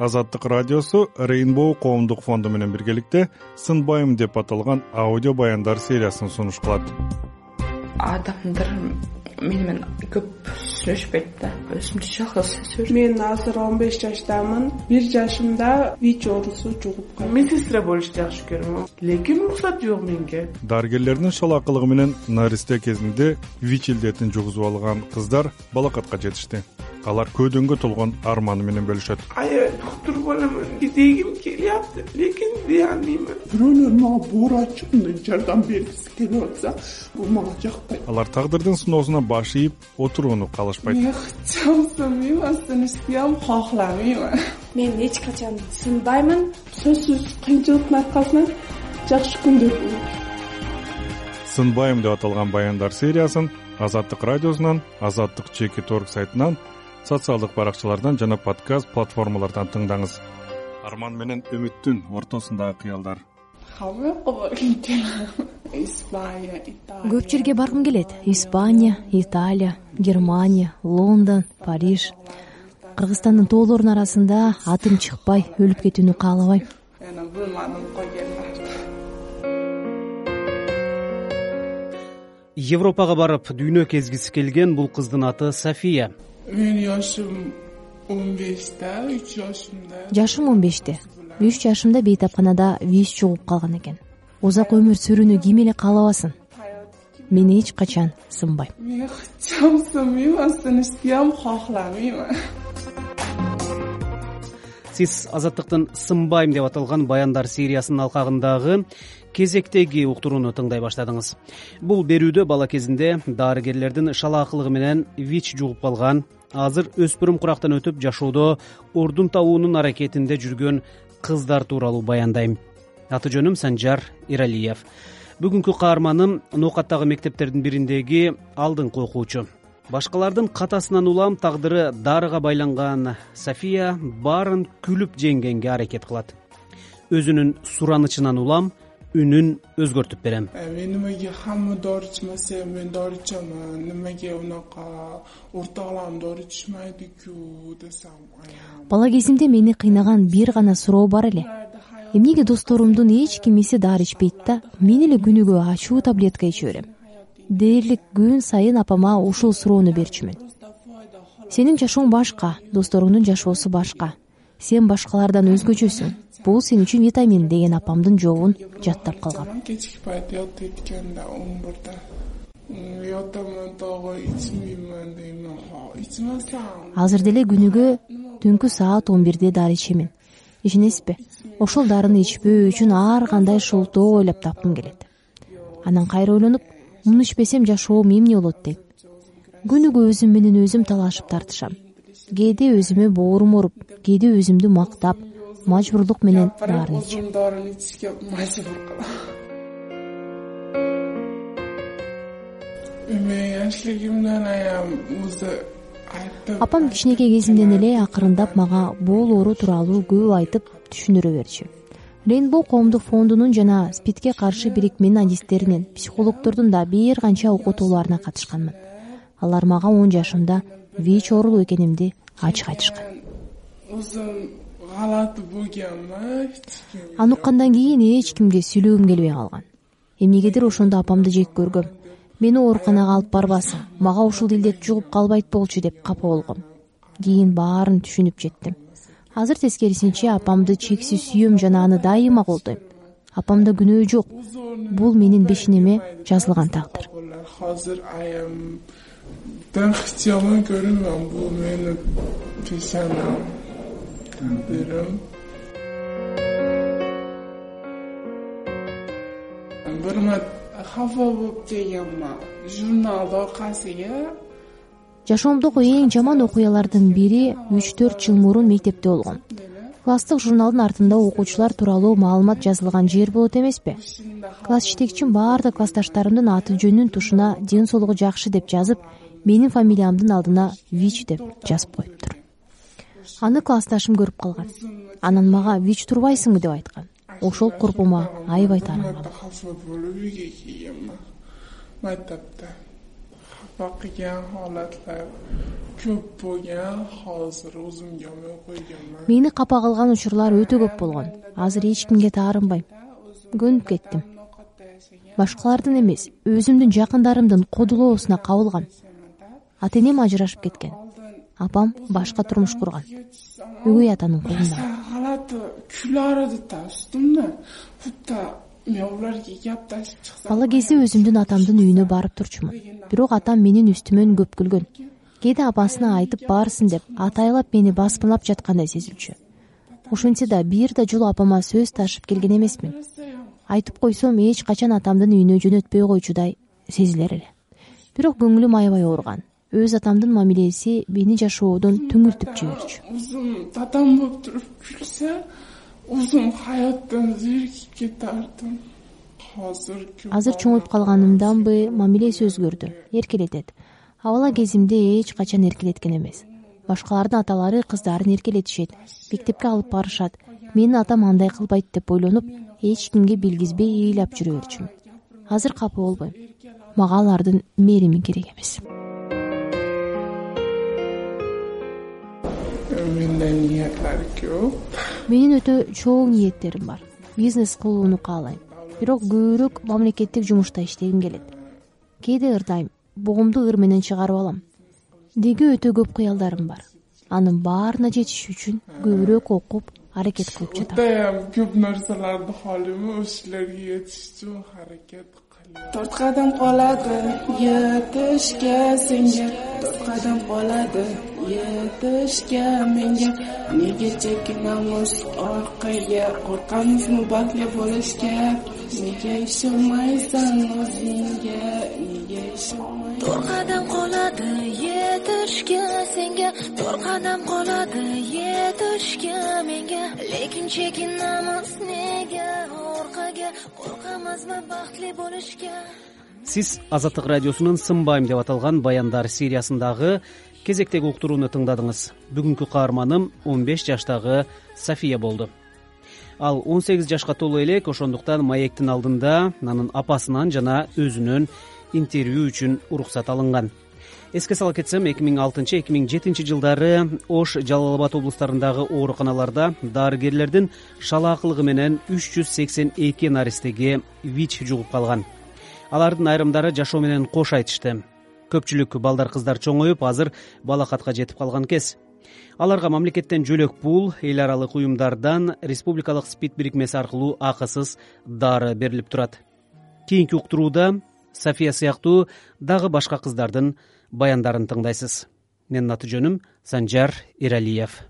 азаттык радиосу рейнбоу коомдук фонду менен биргеликте сынбайм деп аталган аудио баяндар сериясын сунуш кылат адамдар мени менен көп сүйлөшпөйт да. Өзүмдү жалгыз сезип мен азыр он беш жаштамын. Бир жашымда вич оорусу жугуп калды медсестра болушту жакшы көрөм. Лекин уруксат жок менге. Дарыгерлердин шал акылыгы менен наристе кезинде вич илдетин жугузуп алган кыздар балакатка жетишти алар көөдөнгө толгон арманы менен бөлүшөт. Аябай доктур боломун дегим келиапты лекин даянбаймын бирөөлөр мага боор мындай жардам бергиси келип атса бул мага жакпайт. Алар тагдырдын сыноосуна баш ийип отурууну каалашпайт. Мен сынышпайм кохламайм мен эч качан сынбаймын сөзсүз кыйынчылыктын аркасынан жакшы күндөр болот. Сынбайм деп аталган баяндар сериясын азаттык радиосунан азаттык чекит орг сайтынан социалдык баракчалардан жана подкаст платформалардан тыңдаңыз. Арман менен үмүттүн ортосундагы кыялдар. Көп жерге баргым келет. Испания италия германия лондон париж. Кыргызстандын тоолорунун арасында атым чыкпай өлүп кетүүнү каалабайм. Европага барып дүйнө кезгиси келген бул кыздын аты софия жашым он беште үч жашымда. Жашым он беште үч жашымда бейтапканада вич жугуп калган экен. Узак өмүр сүрүүнү ким эле каалабасын мен эч качан сынбайм мен хотел сынбайм сынышпайм кохламайм сиз азаттыктын сынбайм деп аталган баяндар сериясынын алкагындагы кезектеги уктурууну тыңдай баштадыңыз. Бул берүүдө бала кезинде дарыгерлердин шал акылыгы менен вич жугуп калган азыр өспүрүм курактан өтүп жашоодо ордун табуунун аракетинде жүргөн кыздар тууралуу баяндайм. Аты жөнүм санжар эралиев бүгүнкү каарманым ноокаттагы мектептердин бириндеги алдыңкы окуучу башкалардын катасынан улам тагдыры дарыга байланган софия баарын күлүп жеңгенге аракет кылат. Өзүнүн суранычынан улам үнүн өзгөртүп берем. Э, мен эмеге хамма дары ичмесе мен дары ичемин эмеге унака уртагаларым дары ичишмайт экүү десем бала кезимде мени кыйнаган бир гана суроо бар эле. Эмнеге досторумдун эч кимиси дары ичпейт да мен эле күнүгө ачуу таблетка иче берем дээрлик күн сайын апама ушул суроону берчүмүн. Сенин жашооң башка досторуңдун жашоосу башка. Сен башкалардан өзгөчөсүң бул сен үчүн витамин деген апамдын жообун жаттап калгам. Азыр деле күнүгө түнкү саат он бирде дары ичемин. Ишенесизби? Ошол дарыны ичпөө үчүн ар кандай шолтоо ойлоп тапкым келет. Анан кайра ойлонуп муну ичпесем жашоом эмне болот дейм күнүгө өзүм менен өзүм талашып тартышам. Кээде өзүмө боорум ооруп кээде өзүмдү мактап мажбурлук менен дарыны ичем дарыны ичишке мажбур кылам айтып апам кичинекей кезимден эле акырындап мага боол оору тууралуу көп айтып түшүндүрө берчү рейнбоу коомдук фондунун жана спидке каршы бирикменин адистеринин психологдордун да бир канча окутууларына катышканмын. Алар мага он жашымда вич оорулуу экенимди ачык айтышкан. Аны уккандан кийин эч кимге сүйлөгүм келбей калган. Эмнегедир ошондо апамды жек көргөм. Мени ооруканага алып барбасын мага ушул илдет жугуп калбайт болчу деп капа болгом. Кийин баарын түшүнүп жеттим азыр тескерисинче апамды чексиз сүйөм жана аны дайыма колдойм. Апамда күнөө жок. Бул менин бешенеме жазылган тагдыр. Бир марта хафа болуп дегенмин журналды окасыга жашоомдогу эң жаман окуялардын бири үч төрт жыл мурун мектепте болгон. Класстык журналдын артында окуучулар тууралуу маалымат жазылган жер болот эмеспи? Класс жетекчим баардык классташтарымдын аты жөнүн тушуна ден соолугу жакшы деп жазып менин фамилиямдын алдына вич деп жазып коюптур. Аны классташым көрүп калган. Анан мага вич турбайсыңбы деп айткан. Ошол коркуума аябай таанынгам бакыган холатлар көп болгон азыр өзүмгө койгонмун мени капа кылган учурлар өтө көп болгон. Азыр эч кимге таарынбайм көнүп кеттим. Башкалардын эмес өзүмдүн жакындарымдын кодулоосуна кабылгам ата энем ажырашып кеткен. Апам башка турмуш курган. Өгөй атанын колунда. Калаты күл арыды да үстүмдө будто бала кезде өзүмдүн атамдын үйүнө барып турчумун. Бирок атам менин үстүмөн көп күлгөн. Кээде апасына айтып баарсың деп атайлап мени басмалап жаткандай сезилчү. Ошентсе да бир да жолу апама сөз ташып келген эмесмин. Айтып койсом эч качан атамдын үйүнө жөнөтпөй койчудай сезилер эле. Бирок көңүлүм аябай ооруган өз атамдын мамилеси мени жашоодон түңүлтүп жиберчү. Татам болуп туруп күлсө кетардым. Азыр азыр чоңоюп калганымданбы мамилеси өзгөрдү эркелетет. Бала кезимде эч качан эркелеткен эмес. Башкалардын аталары кыздарын эркелетишет мектепке алып барышат. Менин атам андай кылбайт деп ойлонуп эч кимге билгизбей ыйлап жүрө берчүмүн. Азыр капа болбойм. Мага алардын мээрими керек эмес көп менин өтө чоң ниеттерим бар. Бизнес кылууну каалайм. Бирок көбүрөөк мамлекеттик жумушта иштегим келет. Кээде ырдайм бугумду ыр менен чыгарып алам. Деги өтө көп кыялдарым бар. Анын баарына жетиш үчүн көбүрөөк окуп аракет кылып жатам. Жудаям көп нерселерди каалайм ошолорго жетиш үчүн аракет кадам калады етишке сенге төрт кадам калады етишке менге эмнеге чекинабыз оркага коркамызбы бактылуу болушка эмнеге ишенмайсың өзүңө эмнеге ишенмай төрт кадам калады етишке сенге. Төрт кадам калады лекин чекинабыз эмнеге оркага коркамызбы бактылуу болушка сиз азаттык радиосунун сынбайм деп аталган баяндар сериясындагы кезектеги уктурууну тыңдадыңыз бүгүнкү каарманым он беш жаштагы софия болду ал он сегиз жашка толо элек ошондуктан маектин алдында анын апасынан жана өзүнөн интервью үчүн уруксат алынган эске сала кетсем эки миң алтынчы эки миң жетинчи жылдары ош жалал абад облустарындагы ооруканаларда дарыгерлердин шалаакылыгы менен үч жүз сексен эки наристеге вич жугуп калган. Алардын айрымдары жашоо менен кош айтышты. Көпчүлүк балдар кыздар чоңоюп азыр балакатка жетип калган кез. Аларга мамлекеттен жөлөк пул эл аралык уюмдардан республикалык спид бирикмеси аркылуу акысыз дары берилип турат. Кийинки уктурууда софия сыяктуу дагы башка кыздардын баяндарын тыңдайсыз. Менин аты жөнүм санжар эралиев